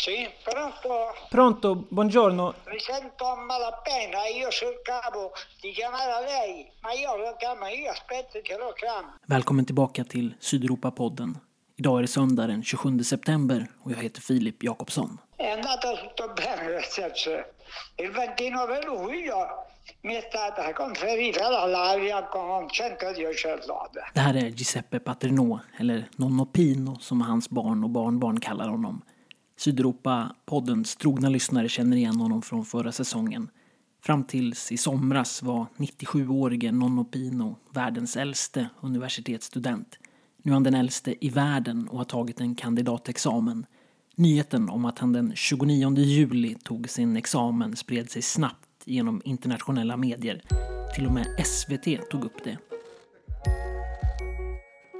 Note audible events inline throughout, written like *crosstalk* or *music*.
Sì, pronto? Pronto, buongiorno. Mi sento a malapena, io cercavo di chiamare lei, ma io lo chiamo, io aspetto che lo chiamo. Välkommen tillbaka till Sydeuropa-podden. Idag är det söndag den 27 september och jag heter Filip Jakobsson. È andata tutto bene, nel senso, il 29 luglio mi è stata conferita la laurea con 110 lode. Det här är Giuseppe Paterno, eller Nonno Pino som hans barn och barnbarn kallar honom. Sydeuropa-poddens trogna lyssnare känner igen honom från förra säsongen. Fram tills i somras var 97-årige Nonno Pino världens äldste universitetsstudent. Nu är han den äldste i världen och har tagit en kandidatexamen. Nyheten om att han den 29 juli tog sin examen spred sig snabbt genom internationella medier. Till och med SVT tog upp det.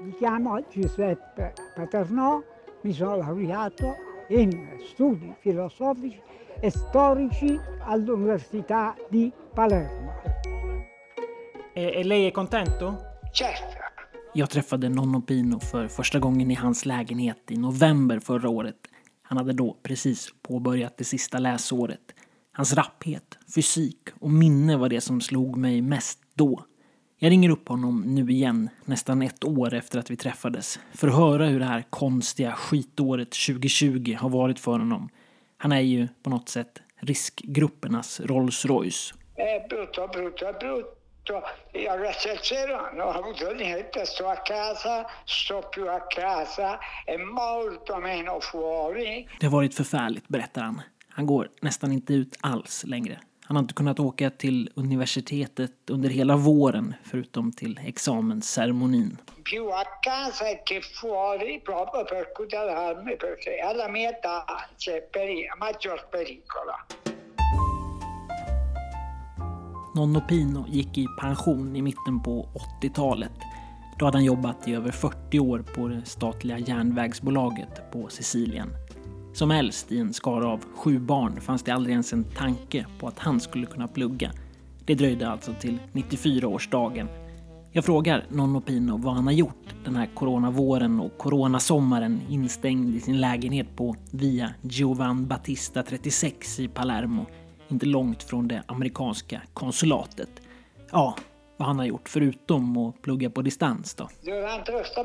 Mi chiamo Giuseppe Paternò, mi sono laureato in studi filosofici e storici all'Università di Palermo. E, e lei è contento? Certo, Jag träffade Nonno Pino för första gången i hans lägenhet i november förra året. Han hade då precis påbörjat det sista läsåret. Hans rapphet, fysik och minne var det som slog mig mest då. Jag ringer upp honom nu igen, nästan ett år efter att vi träffades, för att höra hur det här konstiga skitåret 2020 har varit för honom. Han är ju på något sätt riskgruppernas Rolls Royce. è brutto, brutto, brutto. Cielo non ho avuto niente, sto a casa, sto più a casa e molto meno fuori. Det har varit förfärligt, berättar han. Han går nästan inte ut alls längre. Han har inte kunnat åka till universitetet under hela våren förutom till examensceremonin. più a casa che fuori proprio per tutelarmi perché alla mia età c'è peri- maggior pericolo. Nonno Pino gick i pension i mitten på 80-talet. Då hade han jobbat i över 40 år på det statliga järnvägsbolaget på Sicilien. Som äldst i en skara av sju barn fanns det aldrig ens en tanke på att han skulle kunna plugga. Det dröjde alltså till 94-årsdagen. Jag frågar Nonno Pino vad han har gjort den här coronavåren och coronasommaren instängd i sin lägenhet på Via Giovan Battista 36 i Palermo, inte långt från det amerikanska konsulatet. Ja, vad han har gjort förutom att plugga på distans då. Durante questo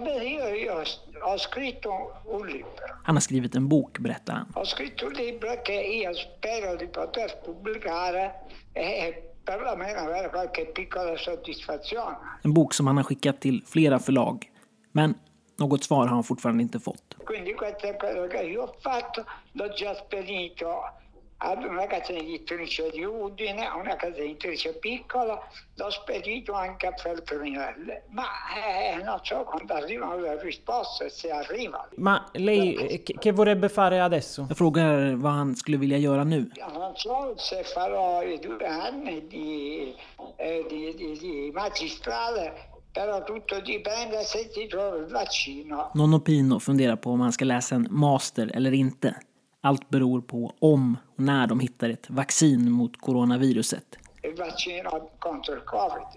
just io ho scritto un libro. Han har skrivit en bok, berättar han. Ho scritto un libro che io spero di poter pubblicare e perlomeno avere qualche piccola soddisfazione. En bok som han har skickat till flera förlag. Men något svar har han fortfarande inte fått. Quindi questo è quello che io ho fatto, l'ho già spedito ad una casa editrice di Udine, a una casa editrice piccola, l'ho spedito anche a Feltrinelle, ma eh, non so quando arrivano le risposte, se arrivano. Ma lei eh, che che vorrebbe fare adesso? Jag frågar vad han skulle vilja göra nu. Io non so se farò i due anni di, eh, di, di, di magistrale, però tutto dipende se ti trovo il vaccino. Nonno Pino funderar på om han ska läsa en master eller inte. Allt beror på om och när de hittar ett vaccin mot coronaviruset.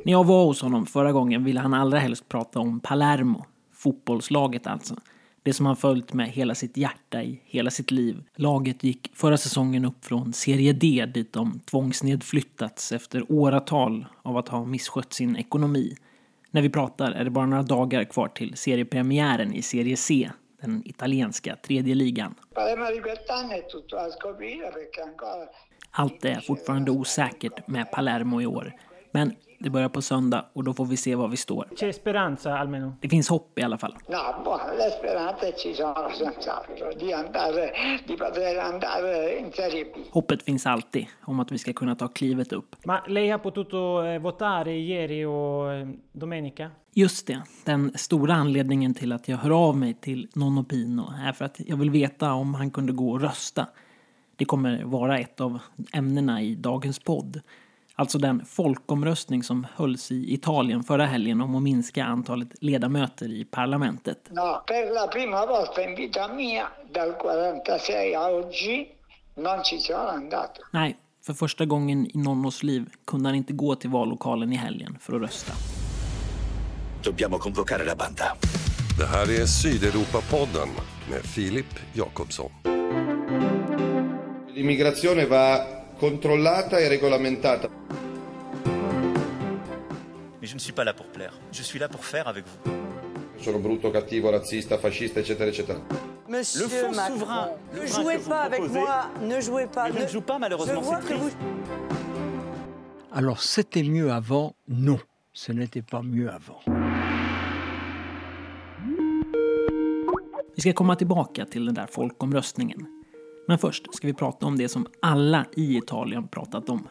När jag var hos honom förra gången ville han allra helst prata om Palermo, fotbollslaget alltså. Det som han följt med hela sitt hjärta i hela sitt liv. Laget gick förra säsongen upp från Serie D dit de tvångsnedflyttats efter åratal av att ha misskött sin ekonomi. När vi pratar är det bara några dagar kvar till seriepremiären i Serie C, den italienska tredje ligan. Allt är fortfarande osäkert med Palermo i år. Men det börjar på söndag och då får vi se var vi står. C'è speranza almeno. Det finns hopp i alla fall. No, buono, le speranze ci sono senz'altro di andare, di poter andare in Serie B. Hoppet finns alltid om att vi ska kunna ta klivet upp. Ma lei ha potuto eh, votare ieri o eh, domenica? Just det, den stora anledningen till att jag hör av mig till Nonno Pino är för att jag vill veta om han kunde gå och rösta. Det kommer vara ett av ämnena i dagens podd. Alltså den folkomröstning som hölls i Italien förra helgen om att minska antalet ledamöter i parlamentet. No, per la prima volta in vita mia, dal 46 a oggi, non ci sono andato. Nej, för första gången i Nonnos liv kunde han inte gå till vallokalen i helgen för att rösta. Dobbiamo convocare la banda. Det här är Sydeuropa-podden med Filip Jakobsson. L'immigrazione va controllata e regolamentata. Mais je ne suis pas là pour plaire. Je suis là pour faire avec vous. Sono brutto, cattivo, razzista, fascista, eccetera, eccetera. Monsieur Le fonds Macron, souverain, ne jouez pas avec moi, ne jouez pas. Je ne joue pas malheureusement crise. vous... Alors c'était mieux avant Non, ce n'était pas mieux avant. Vi ska komma tillbaka till den där folkomröstningen. Men först ska vi prata om det som alla i Italien pratat om.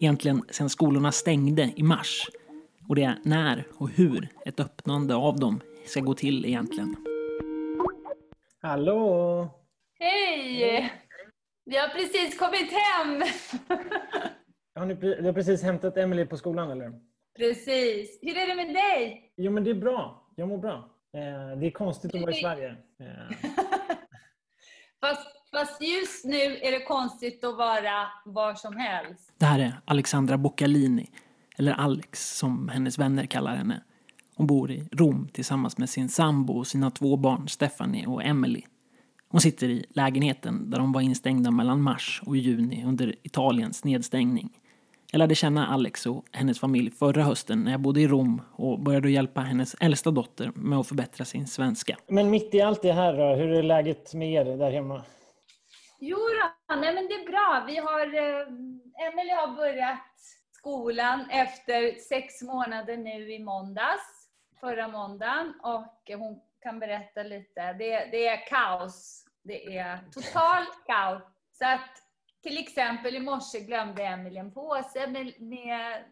Egentligen sedan skolorna stängde i mars. Och det är när och hur ett öppnande av dem ska gå till egentligen. Hallå! Hej! Vi har precis kommit hem. *laughs* Har ni, du har precis hämtat Emily på skolan eller? Precis. Hur är det med dig? Jo men det är bra. Jag mår bra. Eh, det är konstigt att vara i Sverige. Eh, *laughs* Fast, fast just nu är det konstigt att vara var som helst. Det här är Alexandra Boccalini, eller Alex som hennes vänner kallar henne. Hon bor i Rom tillsammans med sin sambo och sina två barn Stephanie och Emily. Hon sitter i lägenheten där de var instängda mellan mars och juni under Italiens nedstängning. Jag lärde känna Alex och hennes familj förra hösten när jag bodde i Rom och började hjälpa hennes äldsta dotter med att förbättra sin svenska. Men mitt i allt det här då, hur är läget med er där hemma? Jo då, nej men det är bra. Vi har, eh, Emelie har börjat skolan efter sex månader nu i måndags, förra måndagen. Och hon kan berätta lite. Det, det är kaos. Det är total kaos. Så att till exempel i morse glömde Emelie en påse med, med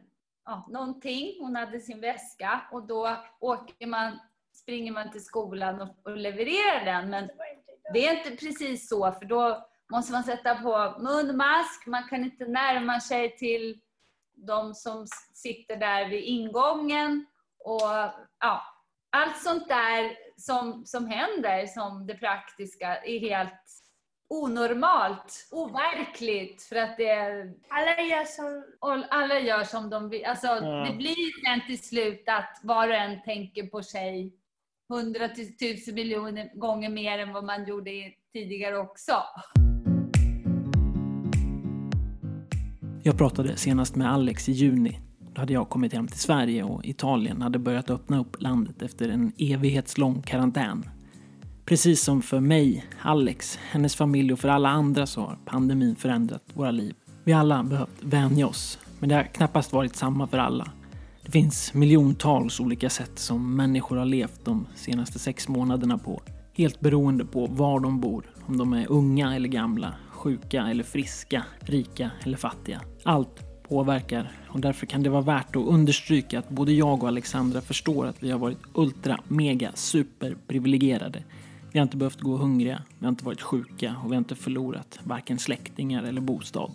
ja, någonting. Hon hade sin väska och då åker man, springer man till skolan och, och levererar den. Men det är inte precis så, för då måste man sätta på munmask, man kan inte närma sig till de som sitter där vid ingången. Och ja, allt sånt där som, som händer, som det praktiska, är helt onormalt, overkligt. För att det är, Alla gör som... alla gör som de vill. Alltså, Ja. Det blir sen till slut att var och en tänker på sig hundratusen miljoner gånger mer än vad man gjorde tidigare också. Jag pratade senast med Alex i juni. Då hade jag kommit hem till Sverige och Italien hade börjat öppna upp landet efter en evighetslång karantän. Precis som för mig, Alex, hennes familj och för alla andra så har pandemin förändrat våra liv. Vi har alla behövt vänja oss, men det har knappast varit samma för alla. Det finns miljontals olika sätt som människor har levt de senaste sex månaderna på. Helt beroende på var de bor, om de är unga eller gamla, sjuka eller friska, rika eller fattiga. Allt påverkar och därför kan det vara värt att understryka att både jag och Alexandra förstår att vi har varit ultra, mega, super privilegierade. Vi har inte behövt gå hungriga, vi har inte varit sjuka och vi har inte förlorat varken släktingar eller bostad.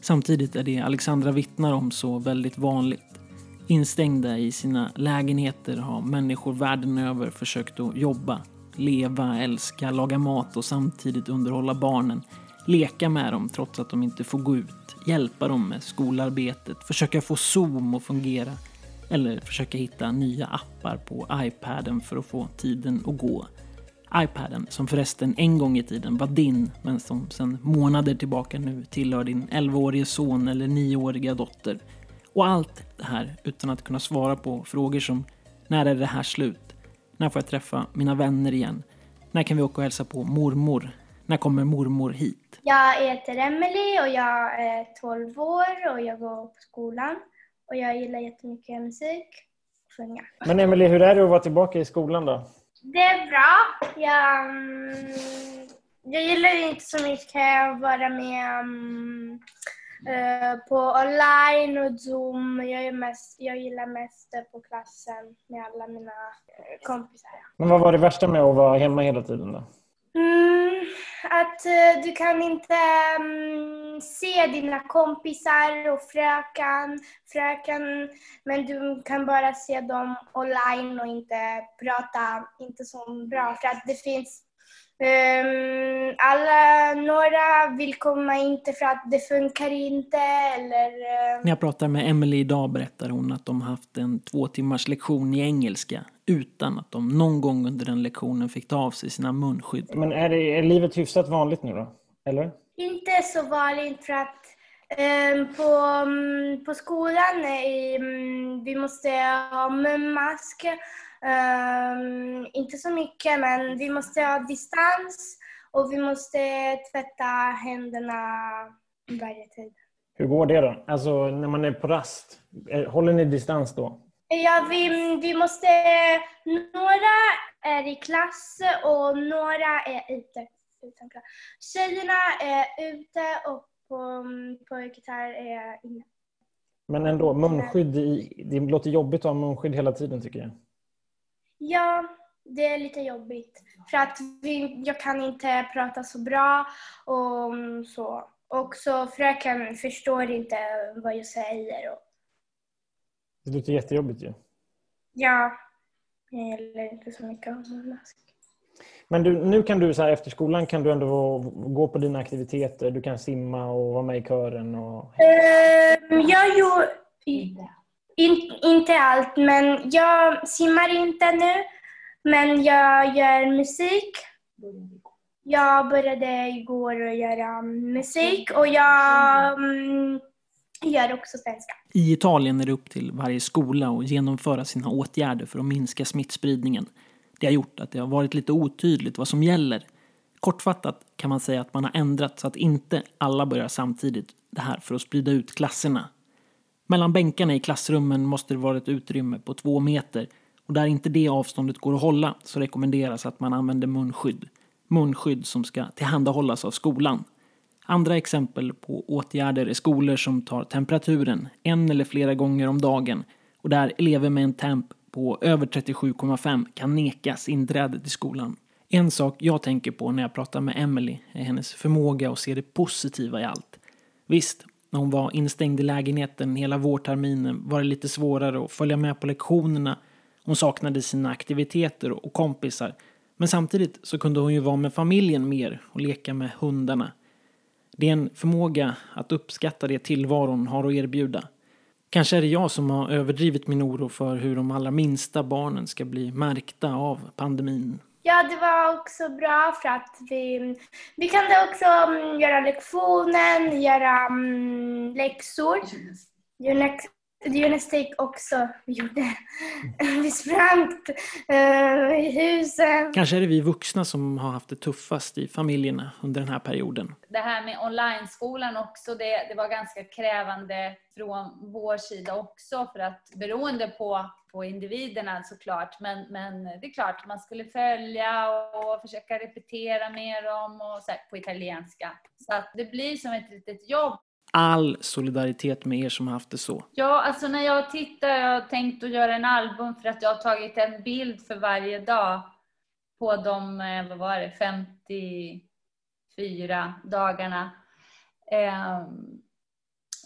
Samtidigt är det Alexandra vittnar om så väldigt vanligt. Instängda i sina lägenheter har människor världen över försökt att jobba, leva, älska, laga mat och samtidigt underhålla barnen, leka med dem trots att de inte får gå ut, hjälpa dem med skolarbetet, försöka få Zoom att fungera eller försöka hitta nya appar på iPaden för att få tiden att gå. iPaden, som förresten en gång i tiden var din, men som sedan månader tillbaka nu tillhör din 11-årige son eller 9-åriga dotter. Och allt det här utan att kunna svara på frågor som när är det här slut? När får jag träffa mina vänner igen? När kan vi åka och hälsa på mormor? När kommer mormor hit? Jag heter Emily och jag är 12 år och jag går på skolan. Och jag gillar jättemycket musik och sjunga. Men Emily, hur är det att vara tillbaka i skolan då? Det är bra. Jag, mm, jag gillar inte så mycket att vara med mm, eh, på online och Zoom. Jag, är mest, jag gillar mest det på klassen med alla mina kompisar. Men vad var det värsta med att vara hemma hela tiden då? Mm, att eh, du kan inte um, se dina kompisar och fröken, fröken, men du kan bara se dem online och inte prata inte så bra. För att det finns ehm, alla, några vill komma inte för att det funkar inte eller eh, När jag pratar med Emily idag berättar hon att de haft en två timmars lektion i engelska utan att de någon gång under den lektionen fick ta av sig sina munskydd. Men är, det, är livet hyfsat vanligt nu då? Eller? inte så vanligt för att um, på, um, på skolan um, vi måste ha munmask. Inte så mycket, men vi måste ha distans och vi måste tvätta händerna varje tid. Hur går det då? Alltså när man är på rast, håller ni distans då? Ja, vi, vi måste... Några är i klass och några är ute. Utan klass. Tjejerna är ute och på, pojkar är inne. Men ändå, munskydd, i, det låter jobbigt att ha munskydd hela tiden tycker jag. Ja, det är lite jobbigt. För att vi, jag kan inte prata så bra och så. Och så fröken förstår inte vad jag säger. Och... Det låter jättejobbigt ju. Ja, jag gillar inte så mycket mask. Men du, nu kan du så här, efter skolan kan du ändå gå på dina aktiviteter. Du kan simma och vara med i kören. Och... Uh, jag gjorde in, inte allt, men jag simmar inte nu. Men jag gör musik. Jag började igår att göra musik och jag mm, gör också svenska. I Italien är det upp till varje skola att genomföra sina åtgärder för att minska smittspridningen. Det har gjort att det har varit lite otydligt vad som gäller. Kortfattat kan man säga att man har ändrat så att inte alla börjar samtidigt. Det här för att sprida ut klasserna. Mellan bänkarna i klassrummen måste det vara ett utrymme på två meter och där inte det avståndet går att hålla så rekommenderas att man använder munskydd. Munskydd som ska tillhandahållas av skolan. Andra exempel på åtgärder är skolor som tar temperaturen en eller flera gånger om dagen och där elever med en temp på över 37,5 kan nekas inträde till skolan. En sak jag tänker på när jag pratar med Emily är hennes förmåga att se det positiva i allt. Visst, när hon var instängd i lägenheten hela vårterminen var det lite svårare att följa med på lektionerna. Hon saknade sina aktiviteter och kompisar. Men samtidigt så kunde hon ju vara med familjen mer och leka med hundarna. Det är en förmåga att uppskatta det tillvaron har att erbjuda. Kanske är det jag som har överdrivit min oro för hur de allra minsta barnen ska bli märkta av pandemin. Ja, det var också bra för att vi, vi kunde också um, göra lektionen, göra um, läxor. Gymnastik också vi gjorde. *laughs* Vi sprang uh, i husen. Kanske är det vi vuxna som har haft det tuffast i familjerna under den här perioden. Det här med online-skolan också, det, det var ganska krävande från vår sida också för att beroende på, på individerna såklart. Men, men det är klart, man skulle följa och försöka repetera med dem och så här, på italienska. Så att det blir som ett litet jobb all solidaritet med er som har haft det så. Ja, alltså när jag tittar, jag har tänkt att göra en album för att jag har tagit en bild för varje dag på de, eh, vad var det, 54 dagarna. Ehm,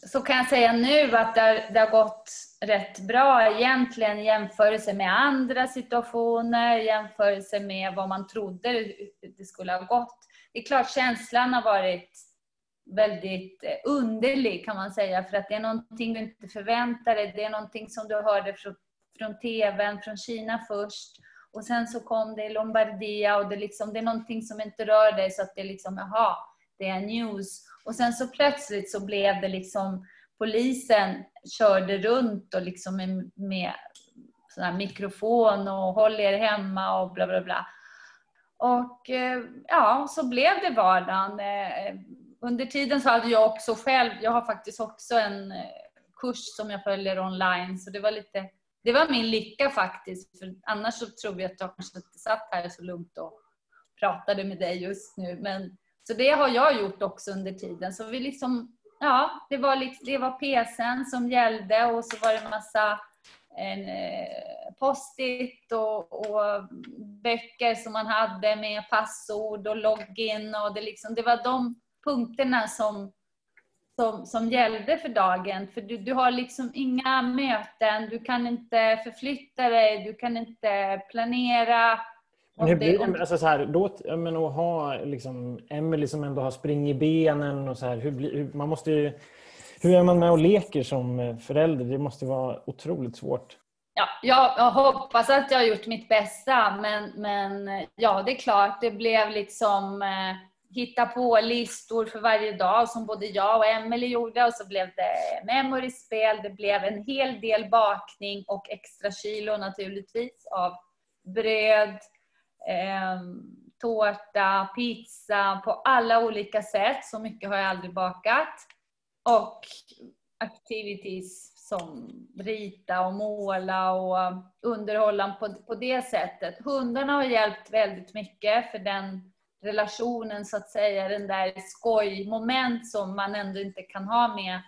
så kan jag säga nu att det har, det har gått rätt bra egentligen i jämförelse med andra situationer, i jämförelse med vad man trodde det skulle ha gått. Det är klart känslan har varit väldigt eh, underlig kan man säga för att det är någonting du inte förväntar dig. Det är någonting som du hörde från, från TVn, från Kina först och sen så kom det i Lombardia och det, liksom, det är någonting som inte rör dig så att det är liksom, jaha, det är news. Och sen så plötsligt så blev det liksom, polisen körde runt och liksom med, med sån här mikrofon och håll er hemma och bla bla bla. Och eh, ja, så blev det vardagen eh, under tiden så hade jag också själv, jag har faktiskt också en eh, kurs som jag följer online, så det var lite, det var min lycka faktiskt. För annars så tror jag att jag kanske inte satt här så lugnt och pratade med dig just nu. Men, så det har jag gjort också under tiden. Så vi liksom, ja, det var, liksom, det var PSen som gällde och så var det massa en eh, post-it och, och, böcker som man hade med passord och login och det, liksom, det var de punkterna som, som, som gällde för dagen. För du, du har liksom inga möten, du kan inte förflytta dig, du kan inte planera. Men hur blir det, alltså så här, då, men att ha liksom Emily som ändå har spring i benen och så här, hur, hur, man måste ju, hur är man med och leker som förälder? Det måste vara otroligt svårt. Ja, jag hoppas att jag har gjort mitt bästa, men, men ja, det är klart, det blev liksom eh, hitta på listor för varje dag som både jag och Emelie gjorde och så blev det memory-spel, det blev en hel del bakning och extra kilo naturligtvis av bröd, eh, tårta, pizza på alla olika sätt. Så mycket har jag aldrig bakat. Och activities som rita och måla och underhålla på, på det sättet. Hundarna har hjälpt väldigt mycket för den relationen så att säga, den där skojmoment som man ändå inte kan ha med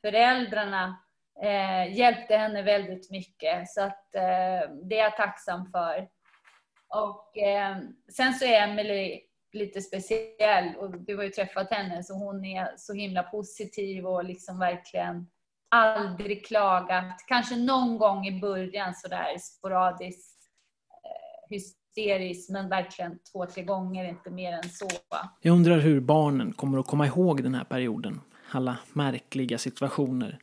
föräldrarna eh, hjälpte henne väldigt mycket. Så att eh, det är jag tacksam för. Och eh, sen så är Emelie lite speciell och du har ju träffat henne så hon är så himla positiv och liksom verkligen aldrig klagat. Kanske någon gång i början sådär sporadiskt eh, hysteriskt men verkligen två, tre gånger, inte mer än så. Jag undrar hur barnen kommer att komma ihåg den här perioden. Alla märkliga situationer.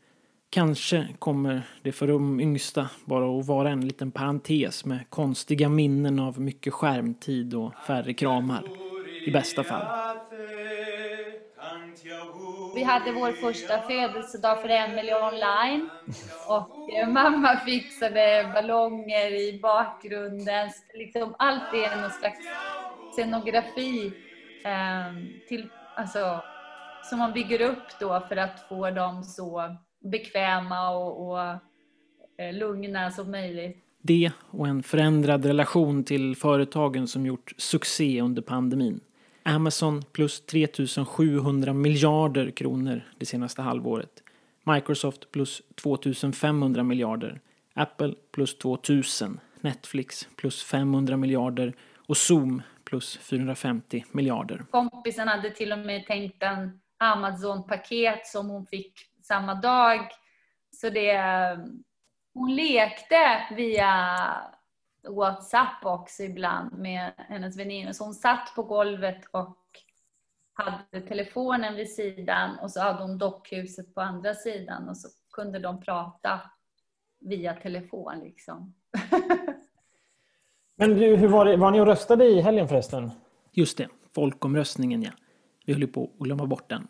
Kanske kommer det för de yngsta bara att vara en liten parentes med konstiga minnen av mycket skärmtid och färre kramar. I bästa fall. Vi hade vår första födelsedag för Emelie online och eh, mamma fixade ballonger i bakgrunden. Liksom allt är någon slags scenografi ehm, till, alltså, som man bygger upp då för att få dem så bekväma och, och eh, lugna som möjligt. Det och en förändrad relation till företagen som gjort succé under pandemin. Amazon plus 3 700 miljarder kronor det senaste halvåret. Microsoft plus 2 500 miljarder. Apple plus 2 000. Netflix plus 500 miljarder och Zoom plus 450 miljarder. Kompisen hade till och med tänkt en Amazon-paket som hon fick samma dag. Så det, hon lekte via WhatsApp också ibland med hennes väninnor. Så hon satt på golvet och hade telefonen vid sidan och så hade hon dockhuset på andra sidan och så kunde de prata via telefon liksom. *laughs* Men du, hur var det? Var ni och röstade i helgen förresten? Just det, folkomröstningen ja. Vi höll på att glömma bort den.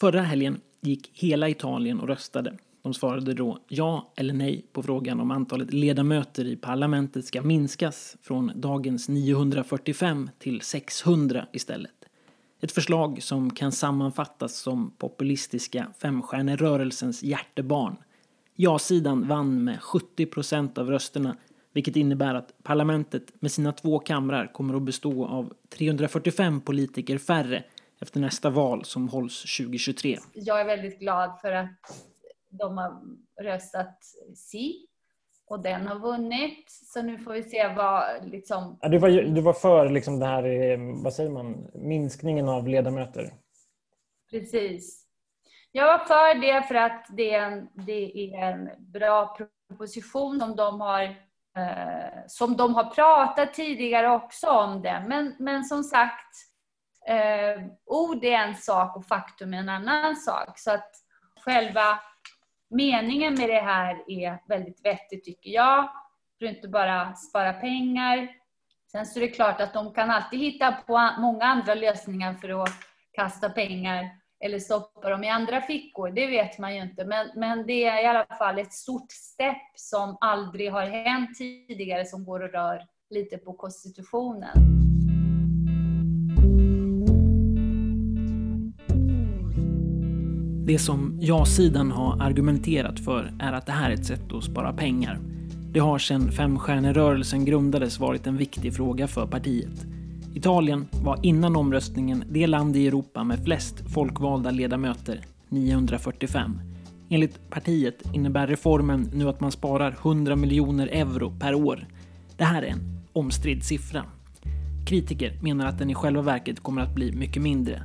Förra helgen gick hela Italien och röstade. De svarade då ja eller nej på frågan om antalet ledamöter i parlamentet ska minskas från dagens 945 till 600 istället. Ett förslag som kan sammanfattas som populistiska femstjärnerörelsens hjärtebarn. Ja-sidan vann med 70 procent av rösterna vilket innebär att parlamentet med sina två kamrar kommer att bestå av 345 politiker färre efter nästa val som hålls 2023. Jag är väldigt glad för att de har röstat si och den har vunnit. Så nu får vi se vad liksom... Ja, du, var, du var för liksom det här, eh, vad säger man, minskningen av ledamöter? Precis. Jag var för det för att det är en, det är en bra proposition som de har eh, som de har pratat tidigare också om det. Men, men som sagt, eh, ord är en sak och faktum är en annan sak. Så att själva meningen med det här är väldigt vettigt tycker jag. För att inte bara spara pengar. Sen så är det klart att de kan alltid hitta på många andra lösningar för att kasta pengar eller stoppa dem i andra fickor. Det vet man ju inte. Men, men det är i alla fall ett stort stepp som aldrig har hänt tidigare som går och rör lite på konstitutionen. Det som ja-sidan har argumenterat för är att det här är ett sätt att spara pengar. Det har sedan femstjärnerörelsen grundades varit en viktig fråga för partiet. Italien var innan omröstningen det land i Europa med flest folkvalda ledamöter, 945. Enligt partiet innebär reformen nu att man sparar 100 miljoner euro per år. Det här är en omstridd siffra. Kritiker menar att den i själva verket kommer att bli mycket mindre.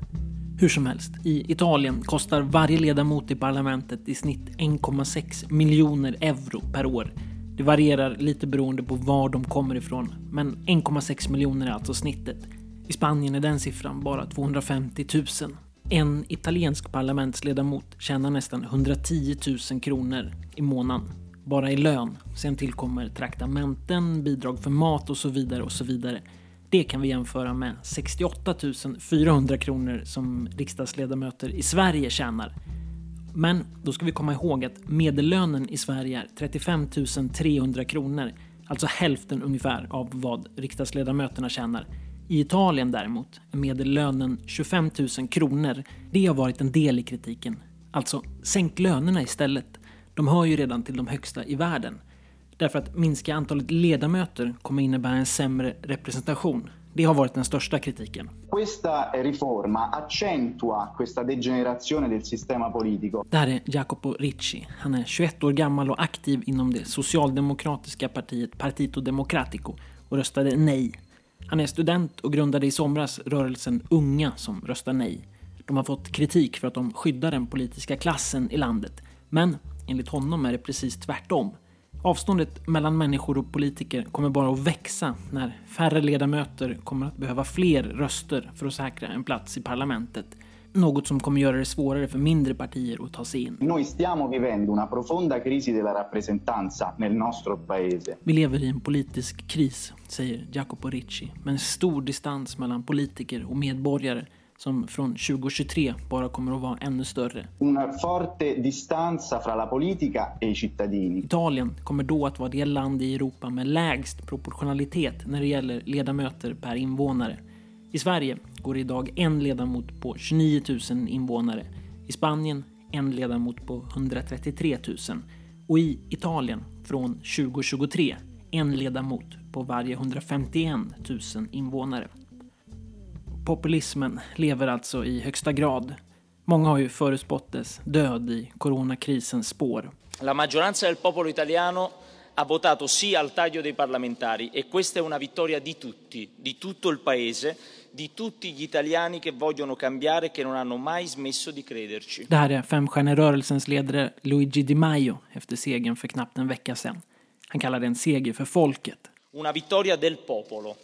Hur som helst, i Italien kostar varje ledamot i parlamentet i snitt 1,6 miljoner euro per år. Det varierar lite beroende på var de kommer ifrån, men 1,6 miljoner är alltså snittet. I Spanien är den siffran bara 250 000. En italiensk parlamentsledamot tjänar nästan 110 000 kronor i månaden bara i lön. Sen tillkommer traktamenten, bidrag för mat och så vidare och så vidare. Det kan vi jämföra med 68 400 kronor som riksdagsledamöter i Sverige tjänar. Men då ska vi komma ihåg att medellönen i Sverige är 35 300 kronor, alltså hälften ungefär av vad riksdagsledamöterna tjänar. I Italien däremot är medellönen 25 000 kronor. Det har varit en del i kritiken. Alltså, sänk lönerna istället. De hör ju redan till de högsta i världen. Därför att minska antalet ledamöter kommer innebära en sämre representation. Det har varit den största kritiken. Questa riforma accentua questa degenerazione del sistema politico. Det här är Jacopo Ricci. Han är 21 år gammal och aktiv inom det socialdemokratiska partiet Partito Democratico och röstade nej. Han är student och grundade i somras rörelsen Unga som röstar nej. De har fått kritik för att de skyddar den politiska klassen i landet. Men enligt honom är det precis tvärtom. Avståndet mellan människor och politiker kommer bara att växa när färre ledamöter kommer att behöva fler röster för att säkra en plats i parlamentet. Något som kommer göra det svårare för mindre partier att ta sig in. Noi stiamo vivendo una profonda crisi della rappresentanza nel nostro paese. Vi lever i en politisk kris, säger Jacopo Ricci, med en stor distans mellan politiker och medborgare som från 2023 bara kommer att vara ännu större. Una forte distanza fra la politica e i cittadini. Italien kommer då att vara det land i Europa med lägst proportionalitet när det gäller ledamöter per invånare. I Sverige går det idag en ledamot på 29 000 invånare. I Spanien en ledamot på 133 000. Och i Italien från 2023 en ledamot på varje 151 000 invånare. Populismen lever alltså i högsta grad. Många har ju förutspått dess död i coronakrisens spår. La maggioranza del popolo italiano ha votato sì al taglio dei parlamentari e questa è una vittoria di tutti, di tutto il paese, di tutti gli italiani che vogliono cambiare e che non hanno mai smesso di crederci. Det här är Femstjärnerörelsens ledare Luigi Di Maio efter segern för knappt en vecka sedan. Han kallar det en seger för folket. Una vittoria del popolo.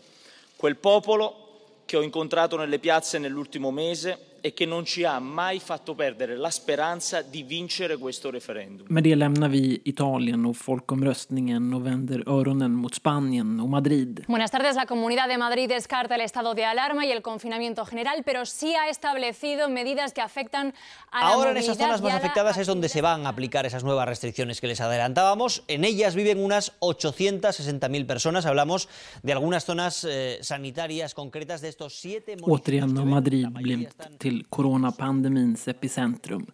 Quel popolo che ho incontrato nelle piazze nell'ultimo mese e che non ci ha mai fatto perdere la speranza di vincere questo referendum. Med det lämnar vi Italien och folkomröstningen och vänder öronen mot Spanien och Madrid. Buenas tardes. La Comunidad de Madrid descarta el estado de alarma y el confinamiento general, pero sí ha establecido medidas que afectan a la Ahora en esas zonas más afectadas es donde se van a aplicar esas nuevas restricciones que les adelantábamos. En ellas viven unas 860.000 personas. Hablamos de algunas zonas eh, sanitarias concretas de estos siete Återigen har Madrid blivit till coronapandemins epicentrum.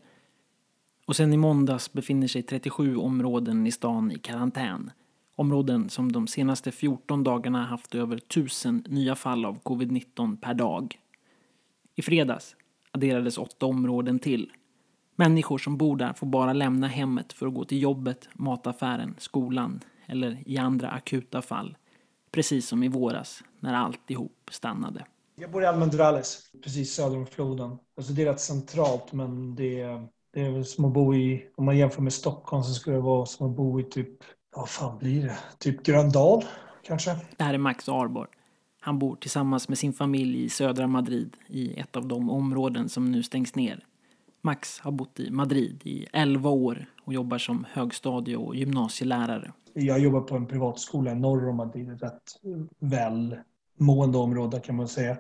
Och sen i måndags befinner sig 37 områden i stan i karantän. Områden som de senaste 14 dagarna haft över 1000 nya fall av covid-19 per dag. I fredags adderades åtta områden till. Människor som bor där får bara lämna hemmet för att gå till jobbet, mataffären, skolan eller i andra akuta fall. Precis som i våras när alltihop stannade. Jag bor i Almendrales, precis söder om floden. Alltså det är rätt centralt men det är, det är väl som att bo i, om man jämför med Stockholm så skulle det vara som att bo i typ, vad fan blir det? Typ Gröndal kanske? Det här är Max Arborg. Han bor tillsammans med sin familj i södra Madrid i ett av de områden som nu stängs ner. Max har bott i Madrid i 11 år och jobbar som högstadie och gymnasielärare. Jag jobbar på en privatskola norr om Madrid, rätt välmående område kan man säga.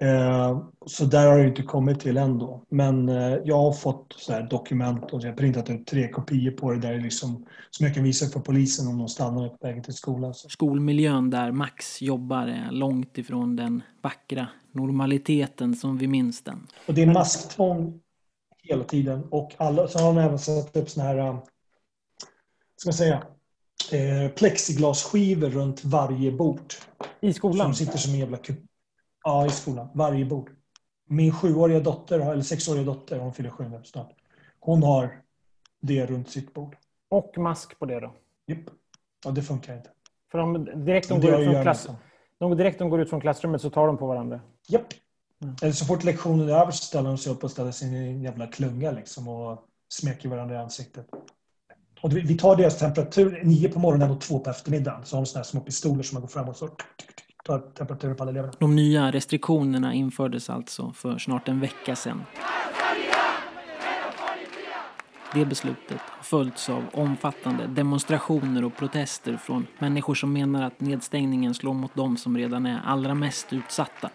Eh, Så där har det inte kommit till ändå. Men eh, jag har fått så här dokument och jag har printat ut tre kopior på det där liksom, som jag kan visa för polisen om de stannar på vägen till skolan. Skolmiljön där Max jobbar är långt ifrån den vackra normaliteten som vi minns den. Och det är masktvång hela tiden. Och alla, så har de även satt upp såna här, eh, ska man säga, plexiglasskivor runt varje bord. I skolan? Som sitter som en jävla kupp. Ja, i skolan. Varje bord. Min sjuåriga dotter, eller sexåriga dotter, hon fyller sju nu snart. Hon har det runt sitt bord. Och mask på det då? Japp. Ja, det funkar inte. För de, direkt, de går ut från klass, de, direkt de går ut från klassrummet så tar de på varandra? Japp. Eller så fort lektionen är över så ställer de sig upp och ställer sig i en jävla klunga liksom och smeker varandra i ansiktet. Och vi tar deras temperatur nio på morgonen och två på eftermiddagen. Så har de såna här små pistoler som man går fram och så tar temperaturen på alla eleverna. De nya restriktionerna infördes alltså för snart en vecka sedan. Det beslutet har följts av omfattande demonstrationer och protester från människor som menar att nedstängningen slår mot de som redan är allra mest utsatta.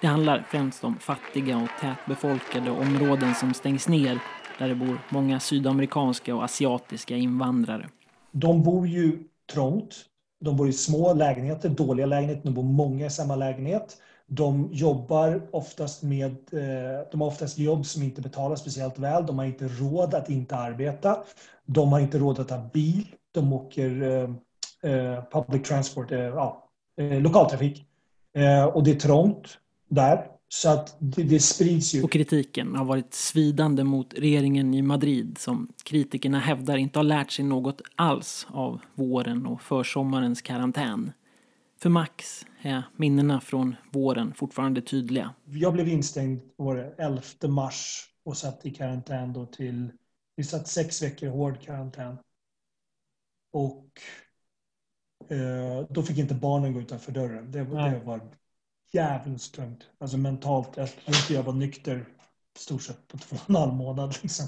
Det handlar främst om fattiga och tätbefolkade områden som stängs ner där det bor många sydamerikanska och asiatiska invandrare. De bor ju trångt. De bor i små lägenheter, dåliga lägenheter. De bor många i samma lägenhet. De jobbar oftast med, eh, de har oftast jobb som inte betalas speciellt väl. De har inte råd att inte arbeta. De har inte råd att ha bil. De åker eh, eh public transport, eh, ja, lokaltrafik. Och det är trångt där. Så att det, det, sprids ju. Och kritiken har varit svidande mot regeringen i Madrid som kritikerna hävdar inte har lärt sig något alls av våren och försommarens karantän. För Max är minnena från våren fortfarande tydliga. Jag blev instängd år 11 mars och satt i karantän då till... Vi satt sex veckor i hård karantän. Och eh, då fick inte barnen gå utanför dörren. Det, det var jävligt tungt. Alltså mentalt. Jag tror inte jag var nykter i stort sett på *laughs* två och en halv månad. Liksom.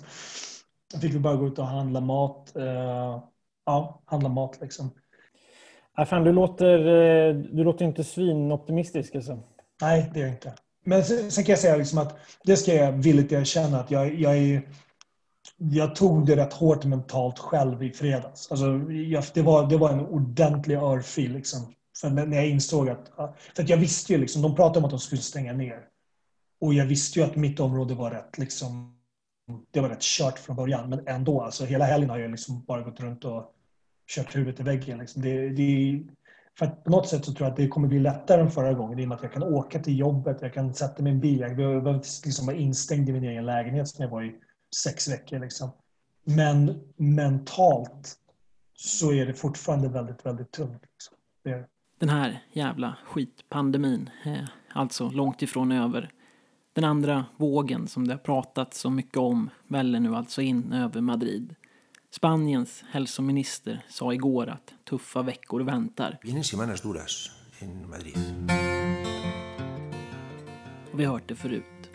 Jag fick bara gå ut och handla mat. Uh, ja, handla mat liksom. Ja, fan, du, låter, eh, du låter inte svinoptimistisk alltså. Nej, det är jag inte. Men sen, sen kan jag säga liksom att det ska jag villigt erkänna att jag, jag är jag tog det rätt hårt mentalt själv i fredags. Alltså, jag, det, var, det var en ordentlig örfil. Liksom. För när jag insåg att... För att jag visste ju liksom, de pratade om att de skulle stänga ner. Och jag visste ju att mitt område var rätt liksom... Det var rätt kört från början, men ändå. Alltså, hela helgen har jag liksom bara gått runt och kört huvudet i väggen. Liksom. Det, det, för att på något sätt så tror jag att det kommer bli lättare än förra gången i och med att jag kan åka till jobbet, jag kan sätta mig i en bil. Jag behöver liksom vara instängd i min egen lägenhet som jag var i sex veckor. Liksom. Men mentalt så är det fortfarande väldigt, väldigt tungt. Liksom. Det, den här jävla skitpandemin är alltså långt ifrån över. Den andra vågen som det har pratats så mycket om väller nu alltså in över Madrid. Spaniens hälsominister sa igår att tuffa veckor väntar. Och vi har hört det förut.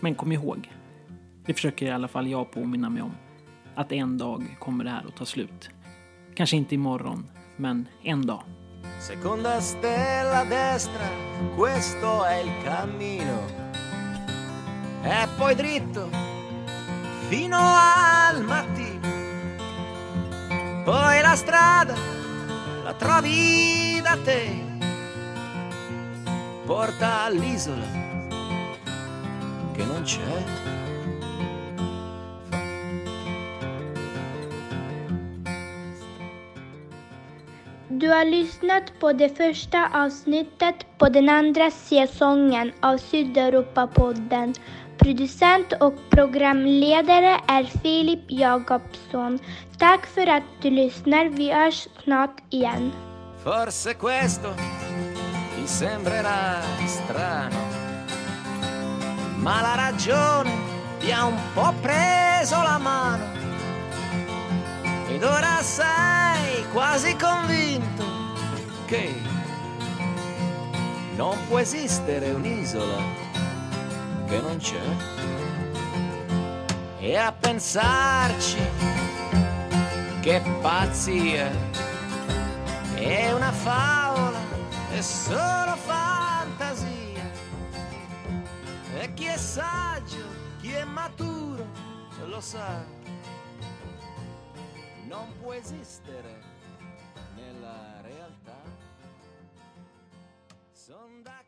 Men kom ihåg, det försöker i alla fall jag påminna mig om, att en dag kommer det här att ta slut. Kanske inte imorgon, men en dag. Seconda stella a destra, questo è il cammino. E poi dritto fino al mattino. Poi la strada la trovi da te. Porta all'isola che non c'è. Du har lyssnat på det första avsnittet på den andra säsongen av Sydeuropapodden. Producent och programledare är Filip Jakobsson. Tack för att du lyssnar. Vi hörs snart igen. Forse questo ti sembrerà strano, ma la ragione ti ha un po' preso la mano ed ora sei quasi convinto che non può esistere un'isola che non c'è. E a pensarci, che pazzia, è una favola, è solo fantasia. E chi è saggio, chi è maturo, lo sa non può esistere Sunday